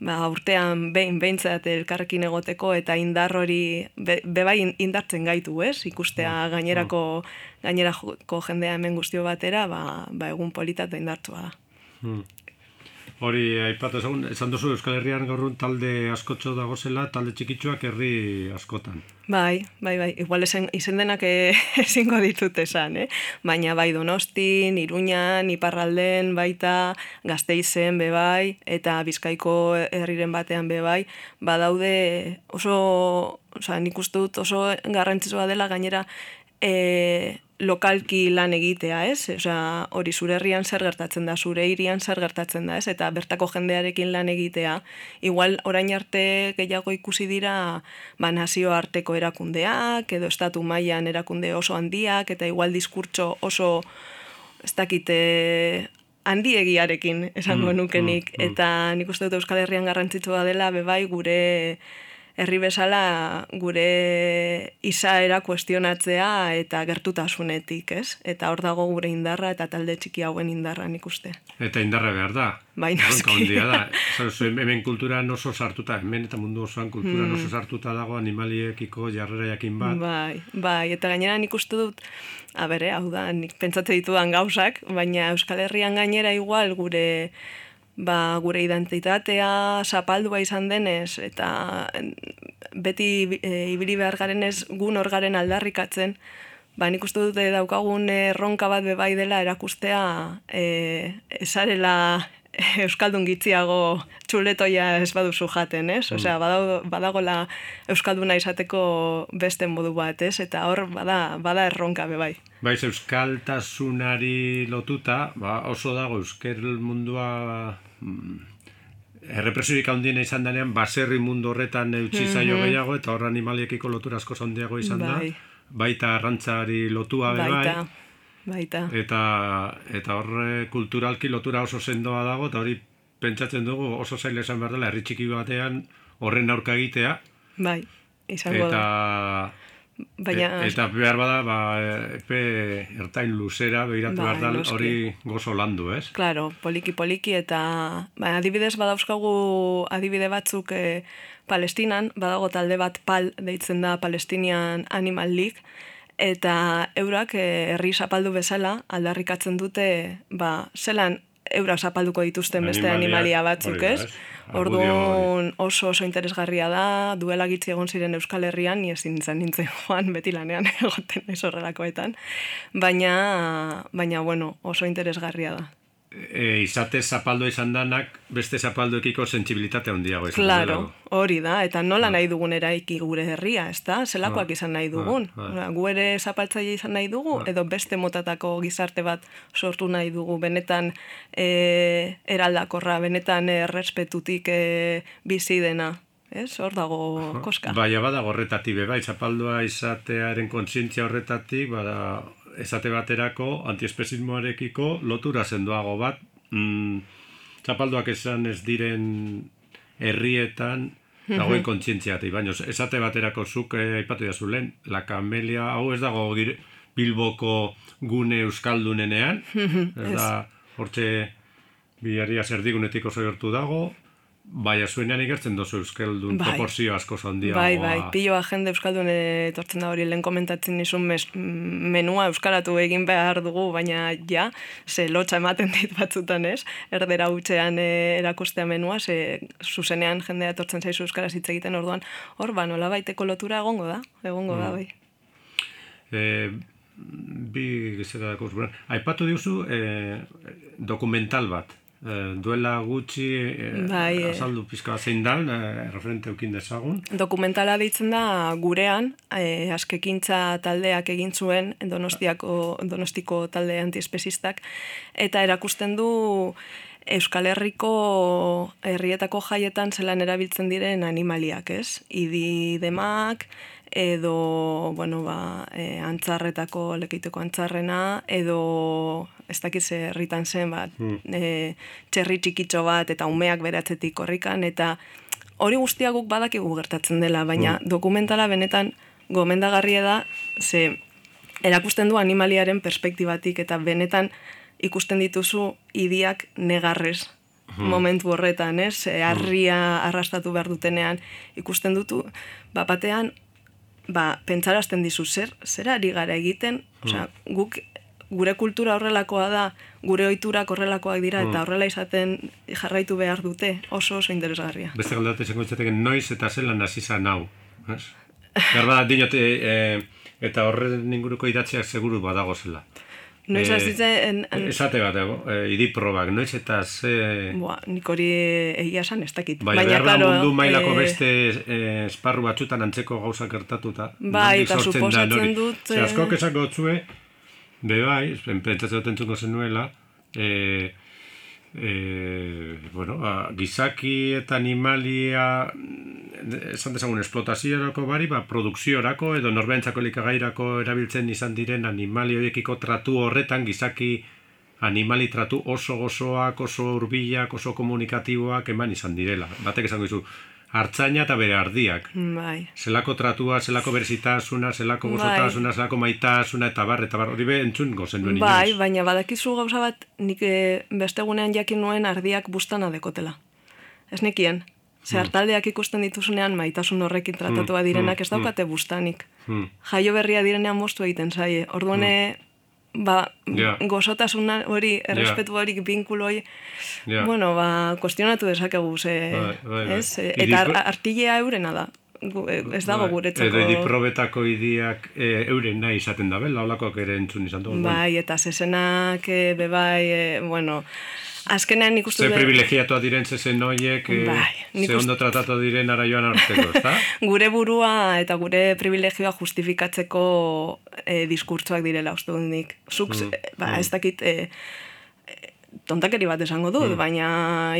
ba, urtean behin behintzat elkarrekin egoteko eta indar hori be, bebai indartzen gaitu, ez? Ikustea gainerako gainerako jendea hemen guztio batera, ba, ba egun polita eta indartua da. Hmm. Hori aipatu ezagun, esan duzu Euskal Herrian gaurrun talde askotxo dagozela, talde txikitsuak herri askotan. Bai, bai, bai. Igual esen, izen denak eh, ezingo ditut esan, eh? Baina bai Donostin, Iruñan, Iparralden, baita, Gasteizen, be bai, eta Bizkaiko herriren batean be bai, badaude oso, osea, nik uste dut oso garrantzitsua dela gainera e, lokalki lan egitea, ez? Osea, hori zure herrian zer gertatzen da, zure hirian zer gertatzen da, ez? Eta bertako jendearekin lan egitea. Igual orain arte gehiago ikusi dira ba, nazio arteko erakundeak, edo estatu mailan erakunde oso handiak, eta igual diskurtso oso ez dakite handiegiarekin esango Mm, nukenik. mm, mm. Eta nik uste dut Euskal Herrian garrantzitsua dela, bebai gure herri bezala gure izaera kuestionatzea eta gertutasunetik, ez? Eta hor dago gure indarra eta talde txiki hauen indarra nik uste. Eta indarra behar da. Bai, noski. handia da. Zara, zu, hemen kulturan oso sartuta, hemen eta mundu osoan kulturan Hmm. oso sartuta dago animaliekiko jarrera jakin bat. Bai, bai, eta gainera nik uste dut, a bere, hau da, nik pentsatze ditudan gauzak, baina Euskal Herrian gainera igual gure ba, gure identitatea zapaldua izan denez, eta beti e, ibili behar garenez gun hor garen aldarrikatzen, ba, nik uste dute daukagun erronka bat bebai dela erakustea e, esarela Euskaldun gitziago txuletoia ez baduzu jaten, ez? Osea, badago, badagola Euskalduna izateko beste modu bat, ez? Eta hor bada, bada erronka bebai. Baiz, euskaltasunari lotuta, ba, oso dago eusker mundua mm, errepresiorik handiena izan denean, baserri mundu horretan eutxi zaio gehiago, eta hor animaliekiko lotura asko handiago izan Bai. da. Baita arrantzari lotua be bai. Baita, baita. Eta, eta horre kulturalki lotura oso sendoa dago, eta hori pentsatzen dugu oso zaila esan behar dela, herri txiki batean horren aurka egitea, Bai, izango eta, da. Baina, e- eta behar bada, ba, epe ertain luzera behiratu Bai, behar da hori gozo landu, ez? Claro, poliki poliki eta ba, adibidez badauzkagu adibide batzuk e, Palestinan, badago talde bat PAL deitzen da Palestinian Animal League eta eurak e, herri zapaldu bezala aldarrikatzen dute ba, zelan eurak zapalduko dituzten beste animalia batzuk, ez? Ez? Orduan oso oso interesgarria da, duela gitzi egon ziren Euskal Herrian, ni ezin nintzen nintzen joan beti lanean egoten naiz horrelakoetan, baina, baina bueno, oso interesgarria da. E, izate zapaldo izan danak, beste zapaldoekiko sentsibilitate handiago izan Claro, hori da, eta nola nahi dugun eraiki gure herria, ez da? Zelakoak Ah, izan nahi dugun. ah, ah. Gu ere zapaltzaile izan nahi dugu, edo beste motatako gizarte bat sortu nahi dugu, benetan e, eraldakorra, benetan errespetutik e, bizi dena. Ez? Hor dago koska. Baina bada horretatik bai, zapaldua izatearen kontzientzia horretatik, bada esate baterako antiespezismoarekiko lotura sendoago bat, mm, zapalduak esan ez diren herrietan dagoen kontzientziatik, baina esate baterako zuk eh, aipatu lehen, la kamelia, hau ez dago gire, Bilboko gune euskaldunenean, ez da, hortxe bilaria zerdigunetik oso gertu dago, baina zuenean ikertzen dozu euskaldun Bai. proporzio asko handiagoa. Bai, bai, piloa jende euskaldun etortzen da hori lehen komentatzen nizun mes, menua euskaratu egin behar dugu, baina ja, ze lotxa ematen dit batzutan ez, erdera hutsean e, erakustea menua, ze zuzenean jendea etortzen zaizu euskaraz hitz egiten orduan, hor, ba, nola baiteko lotura egongo da, egongo da, bai. E, bi gizera dako zuen. Aipatu diuzu e, dokumental bat. E, duela gutxi e, Bai, eh. azaldu pizka zein dan, e, referente eukin dezagun. Dokumentala deitzen da gurean, e, askekintza taldeak egin zuen Donostiako Donostiko talde antiespezistak eta erakusten du Euskal Herriko herrietako jaietan zelan erabiltzen diren animaliak, ez? Idi demak, edo, bueno, ba, e, antzarretako, lekeiteko antzarrena, edo, ez dakiz herritan zen, bat, e, txerri txikitxo bat, eta umeak beratzetik korrikan, eta hori guztia guk badakigu gertatzen dela, baina dokumentala benetan gomendagarria da, ze erakusten du animaliaren perspektibatik, eta benetan ikusten dituzu idiak negarrez momentu horretan, ez? E, harria arrastatu behar dutenean ikusten dutu, ba, batean ba, pentsarazten dizu zer, zer ari gara egiten, osea, guk gure kultura horrelakoa da, gure ohiturak horrelakoak dira, eta horrela izaten jarraitu behar dute, oso oso interesgarria. Beste galdate izango litzateke noiz eta zelan hasi zan hau. Ez? Garba, dinote, e, eta horren inguruko idatziak seguru badago zela. Noiz Eh, hasi zen, Esate bat, e, idiprobak, noiz eta ze... Boa, nik hori egia esan ez dakit. Bai, behar da claro, mundu mailako eh, beste eh, esparru batzutan antzeko gauzak gertatuta. Bai, eta suposatzen dut, Ze askok eh, esango zue, Be bai, pentsatzen dut entzuko zenuela, e, e, bueno, ba, gizaki eta animalia esan dezagun esplotaziorako bari, ba, produkziorako edo norbentzako likagairako erabiltzen izan diren animali horiekiko tratu horretan gizaki animali tratu oso gozoak, oso hurbilak, oso komunikatiboak eman izan direla. Batek esango dizu, hartzaina eta bere ardiak. Bai. Zelako tratua, zelako berzitasuna, zelako gozotasuna, bai. zelako maitasuna, eta bar, eta bar, hori be entzun gozen duen Bai, baina badakizu gauza bat, nik e, beste gunean jakin nuen ardiak bustana dekotela. Ez nekien. Ze hmm. hartaldeak ikusten dituzunean maitasun horrekin tratatua hmm, direnak ez hmm, daukate bustanik. Jaio berria direnean mostu egiten zaie. Orduane, ba, yeah. gozotasuna hori, errespetu yeah. hori, binkuloi, yeah. bueno, ba, kuestionatu dezakegu, ze, bai, bai, bai. ez? Eta artilea eurena da. Eh, ez dago bai. guretzako... Edo ediprobetako idiak e, euren nahi izaten da, bela, holakoak ere entzun izan dugu. Bai, eta zezenak, e, bebai, e, bueno, azkenean nik uste... Ze privilegiatua diren zezen noiek, eh, bai, ze ondo tratatu diren ara joan arteko, ezta? gure burua eta gure privilegioa justifikatzeko e, diskurtsoak direla uste dut nik. Zuk, mm, ba, mm. ez dakit... E, tontakeri bat esango dut, mm. baina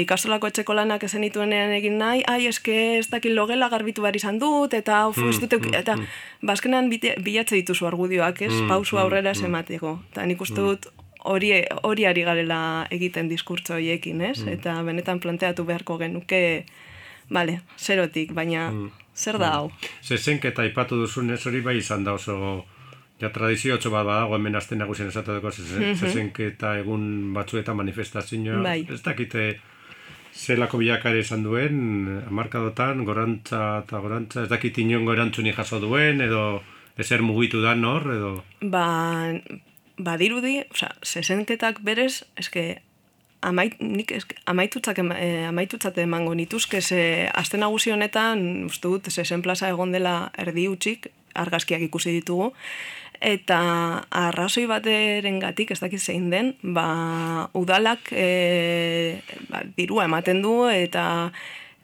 ikastolako etxeko lanak ezen ituenean egin nahi, ai, eske ez dakit logela garbitu behar izan dut, eta uf, mm, dute, mm, eta mm. bazkenean bilatze dituzu argudioak, ez, mm, pausu aurrera mm, esemateko. Eta nik uste dut, hori hori ari garela egiten diskurtso horiekin, ez? Mm. Eta benetan planteatu beharko genuke, bale, zerotik, baina mm. zer da mm. hau? Zezenketa ipatu duzun ez hori bai izan da oso ja tradiziotxo bat badago hemen azten nagusien esatatuko mhm. zezenketa egun batzu eta manifestazioa. Bai. Ez dakite zelako bilakare izan duen, amarkadotan, gorantza eta gorantza, ez dakit inongo erantzuni jaso duen, edo ezer mugitu da nor, edo... Ba, badirudi, osea, sesenketak berez, eske amait, nik eske, amaitutzak eh, amaitutzat emango nituzke ze aste nagusi honetan uste dut sesen plaza egon dela erdi utzik argazkiak ikusi ditugu eta arrazoi bateren gatik, ez dakit zein den, ba, udalak e, ba, dirua ematen du eta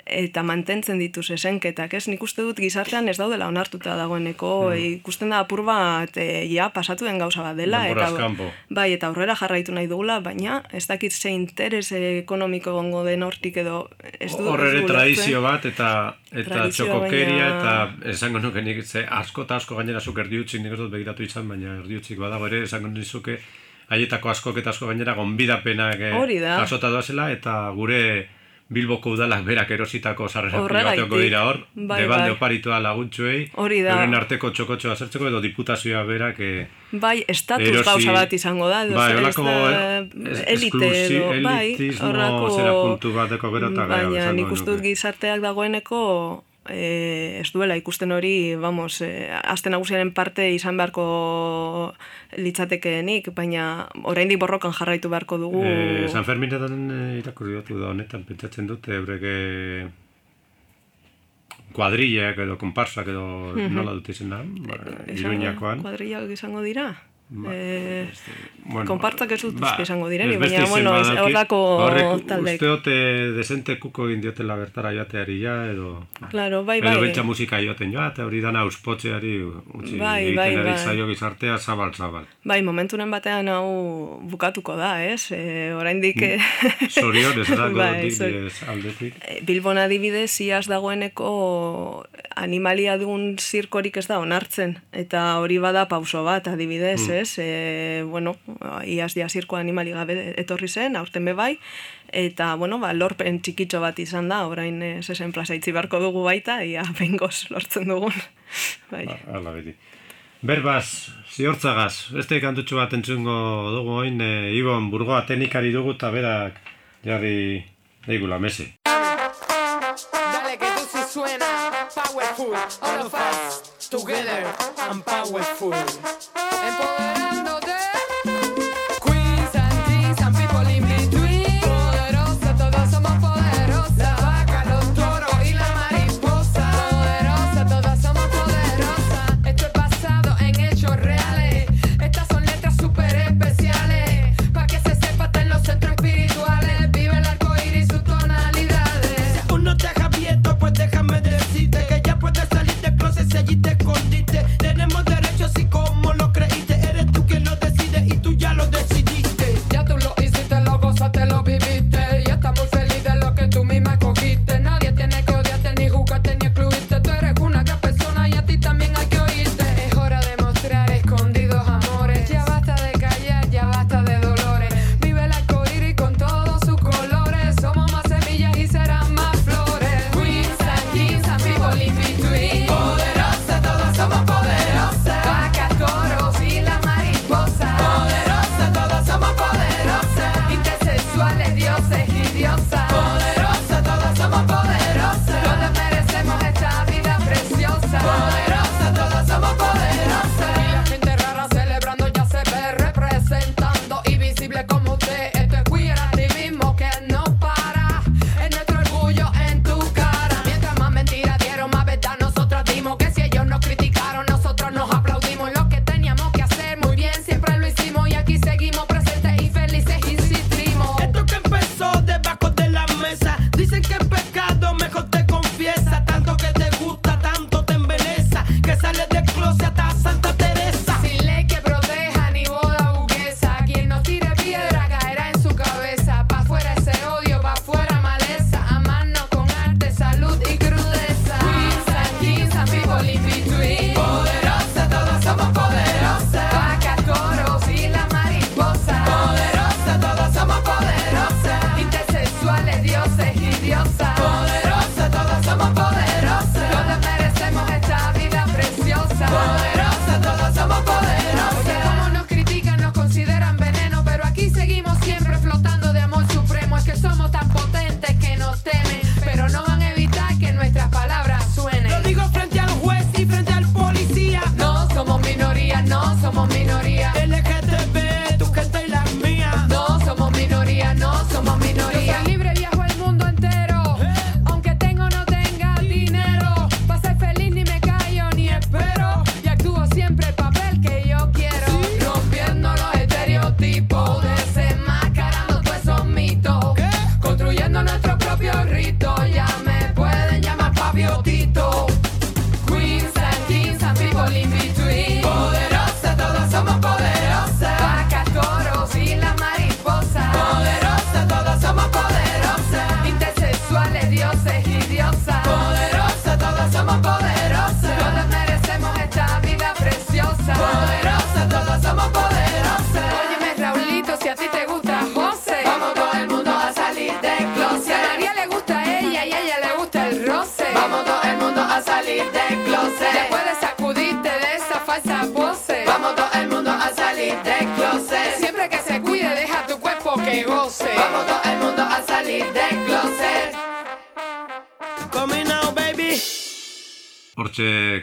eta mantentzen ditu zesenketak, ez? Nik uste dut gizartean ez daudela onartuta dagoeneko, hmm. ikusten da apur bat e, ja pasatu den gauza bat dela eta bai, eta aurrera jarraitu nahi dugula, baina ez dakit ze interes ekonomiko gongo den hortik edo ez du Horre tradizio bat eta eta txokokeria eta esango nuke nik ze asko eta asko gainera zuk erdiutzik nik dut begiratu izan, baina erdiutzik badago ere esango nizuke haietako asko eta asko gainera gonbidapenak eh, jasota doazela eta gure Bilboko udalak berak erositako sarrera privatoko dira hor, bai, debalde bai. oparitua laguntzuei, hori da. Euren arteko txokotxo azertzeko edo diputazioa berak e, Bai, estatus erosi, gauza bat izango da, edo bai, olako, elite edo, bai, horrako, zera puntu bateko gero eta Baina nik ustut gizarteak dagoeneko e, ez duela ikusten hori, vamos, e, azte nagusiaren parte izan beharko litzatekeenik, baina oraindik borrokan jarraitu beharko dugu. E, San Ferminetan e, irakurri da honetan, pentsatzen dut, eureke kuadrillak edo komparsak edo mm -hmm. nola dut izan da, ba, iruñakoan. Kuadrillak izango dira? Ba, eh, bueno, konpartzak ez dut ba, izango diren, baina, bueno, horrako taldek. Uste hote desente kuko indiotela bertara joateari ja, edo... Claro, bai, bai. Edo bentsa musika joaten joate, hori dana auspotzeari, utzi, bai, bai, bai. zaio gizartea zabal, zabal. Bai, momenturen batean hau bukatuko da, ez? E, orain dik... Zorion, ez dago, bai, aldetik. Eh, Bilbon adibidez, iaz dagoeneko animalia dugun zirkorik ez da onartzen, eta hori bada pauso bat, adibidez, mm. ez? E, bueno, iaz dia zirko animali gabe etorri zen, aurten bebai, eta, bueno, ba, lorpen txikitxo bat izan da, orain e, zesen plaza itzi beharko dugu baita, ia bengoz lortzen dugun. bai. Ba, ala beti. Berbaz, ziortzagaz, beste kantutxo bat entzungo dugu oin, e, Ibon, burgoa tenikari dugu eta berak jarri deigula mese. Dale, que tu si suena powerful, all of us together and powerful. Empoderándote.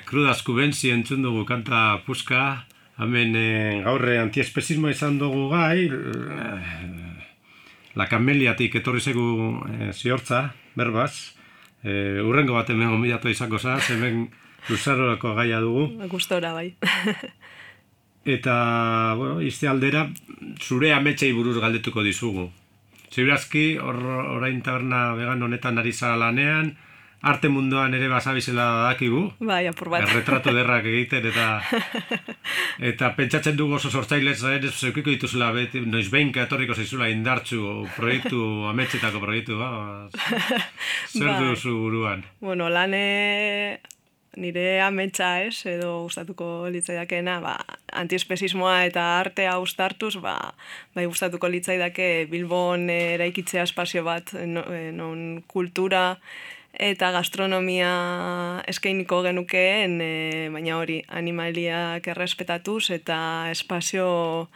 Hortxe, krudazku benzi entzun dugu kanta puska, hemen e, gaurre antiespezismo izan dugu gai, e, la kameliatik etorri zegu e, ziortza, berbaz, e, urrengo bat hemen omidatu izango za, hemen luzarorako gaia dugu. Gustora bai. Eta, bueno, izte aldera, zure ametxei buruz galdetuko dizugu. Ziurazki, orain taberna vegan honetan ari zara lanean, arte munduan ere basabizela dakigu. Bai, apur bat. Erretratu derrak egiten eta eta pentsatzen dugu oso sortzailez ere zeukiko dituzela beti noiz behinka etorriko zaizula indartzu proiektu ametxetako proiektu ba. Zer bai. duzu buruan? Bueno, lane nire ametsa ez, edo gustatuko litzaidakena, ba, antiespezismoa eta artea ustartuz, ba, bai gustatuko litzaidake Bilbon eraikitzea espazio bat, non kultura, eta gastronomia eskainiko genukeen, e, baina hori animaliak errespetatuz eta espazio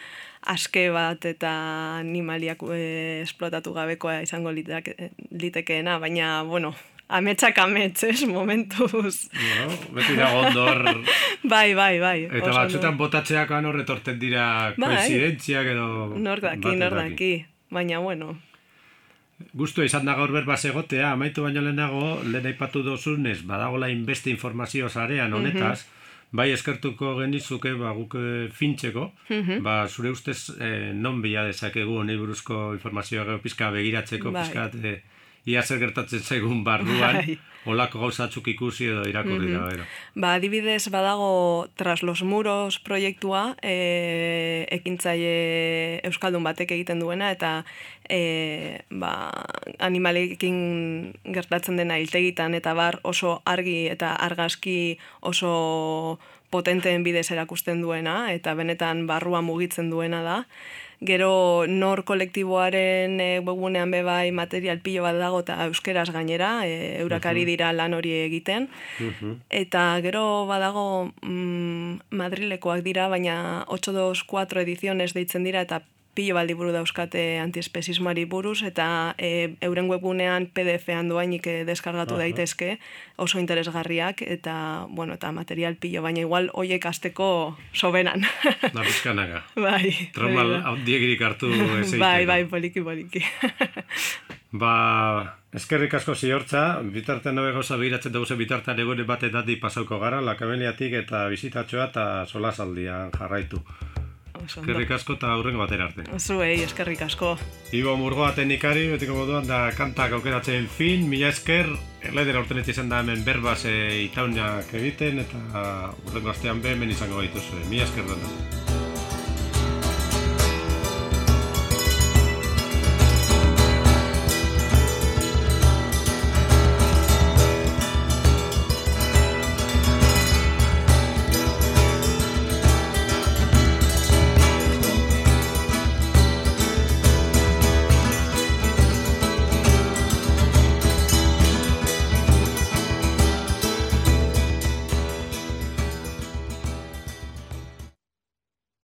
aske bat eta animaliak e, esplotatu gabekoa izango litekeena, baina, bueno, ametsak amets, ez, momentuz. Bueno, beti da gondor. bai, bai, bai. Eta batzutan botatzeak anor retorten dira bai. koinzidentziak edo... Nordaki, nordaki. Baina, bueno, Gustu izan da gaur berba egotea, amaitu baino lehenago, lehen aipatu dozunez, badagola inbeste informazio zarean mhm. honetaz, bai eskertuko genizuke ba, guk eh, fintzeko, mhm. ba, zure ustez eh, non bila dezakegu nahi buruzko informazioa pizka begiratzeko, bai. pizka eh, ia zer gertatzen zaigun barruan, bai. olako gauzatzuk ikusi edo irakurri mm -hmm. da. Ba, adibidez badago Tras los Muros proiektua, e, ekintzaile Euskaldun batek egiten duena, eta e, ba, animalekin gertatzen dena hiltegitan, eta bar oso argi eta argazki oso potenteen bidez erakusten duena, eta benetan barrua mugitzen duena da. Gero nor kolektiboaren e, webunean bebai material pilo bat dago eta euskeraz gainera, e, eurakari dira lan hori egiten. Eta gero badago mm, Madrilekoak dira, baina 824 ediziones deitzen dira eta pilo baldi buru dauzkate antiespezismoari buruz, eta e, euren webunean PDF-an doainik e, deskargatu daitezke, oso interesgarriak, eta, bueno, eta material pilo, baina igual hoiek azteko sobenan. Na, bizkanaga. bai. Traumal diegirik hartu ez Bai, bai, poliki, poliki. ba, eskerrik asko ziortza, bitartean nabe gauza behiratzen dugu bitartean egore bat edati pasauko gara, lakabeliatik eta bizitatxoa eta solasaldian jarraitu. Eskerrik asko eta aurrengo batera arte. Zuei, eskerrik asko. Ibo Murgoa teknikari, betiko moduan da kantak aukeratzen fin, mila esker, erlaidera urten izan da hemen berbaz e, itaunak egiten, eta urrengo astean behemen izango gaituzue. Mila esker dut.